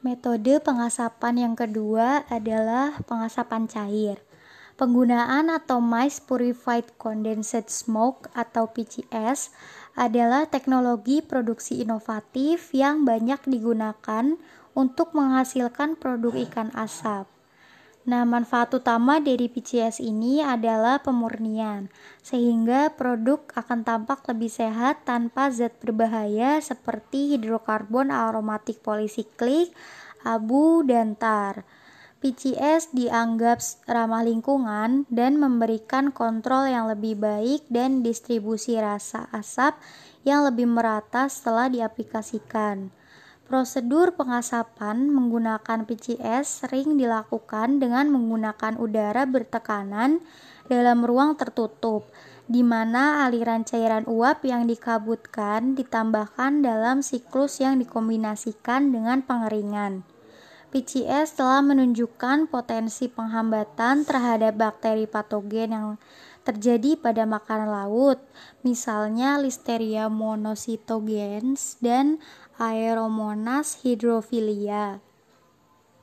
Metode pengasapan yang kedua adalah pengasapan cair. Penggunaan Atomized Purified Condensate Smoke atau PCS adalah teknologi produksi inovatif yang banyak digunakan untuk menghasilkan produk ikan asap. Nah, manfaat utama dari PCS ini adalah pemurnian, sehingga produk akan tampak lebih sehat tanpa zat berbahaya seperti hidrokarbon aromatik polisiklik, abu, dan tar. PCS dianggap ramah lingkungan dan memberikan kontrol yang lebih baik dan distribusi rasa asap yang lebih merata setelah diaplikasikan. Prosedur pengasapan menggunakan PCS sering dilakukan dengan menggunakan udara bertekanan dalam ruang tertutup, di mana aliran cairan uap yang dikabutkan ditambahkan dalam siklus yang dikombinasikan dengan pengeringan. PCS telah menunjukkan potensi penghambatan terhadap bakteri patogen yang terjadi pada makanan laut, misalnya Listeria monocytogenes dan Aeromonas hydrophilia.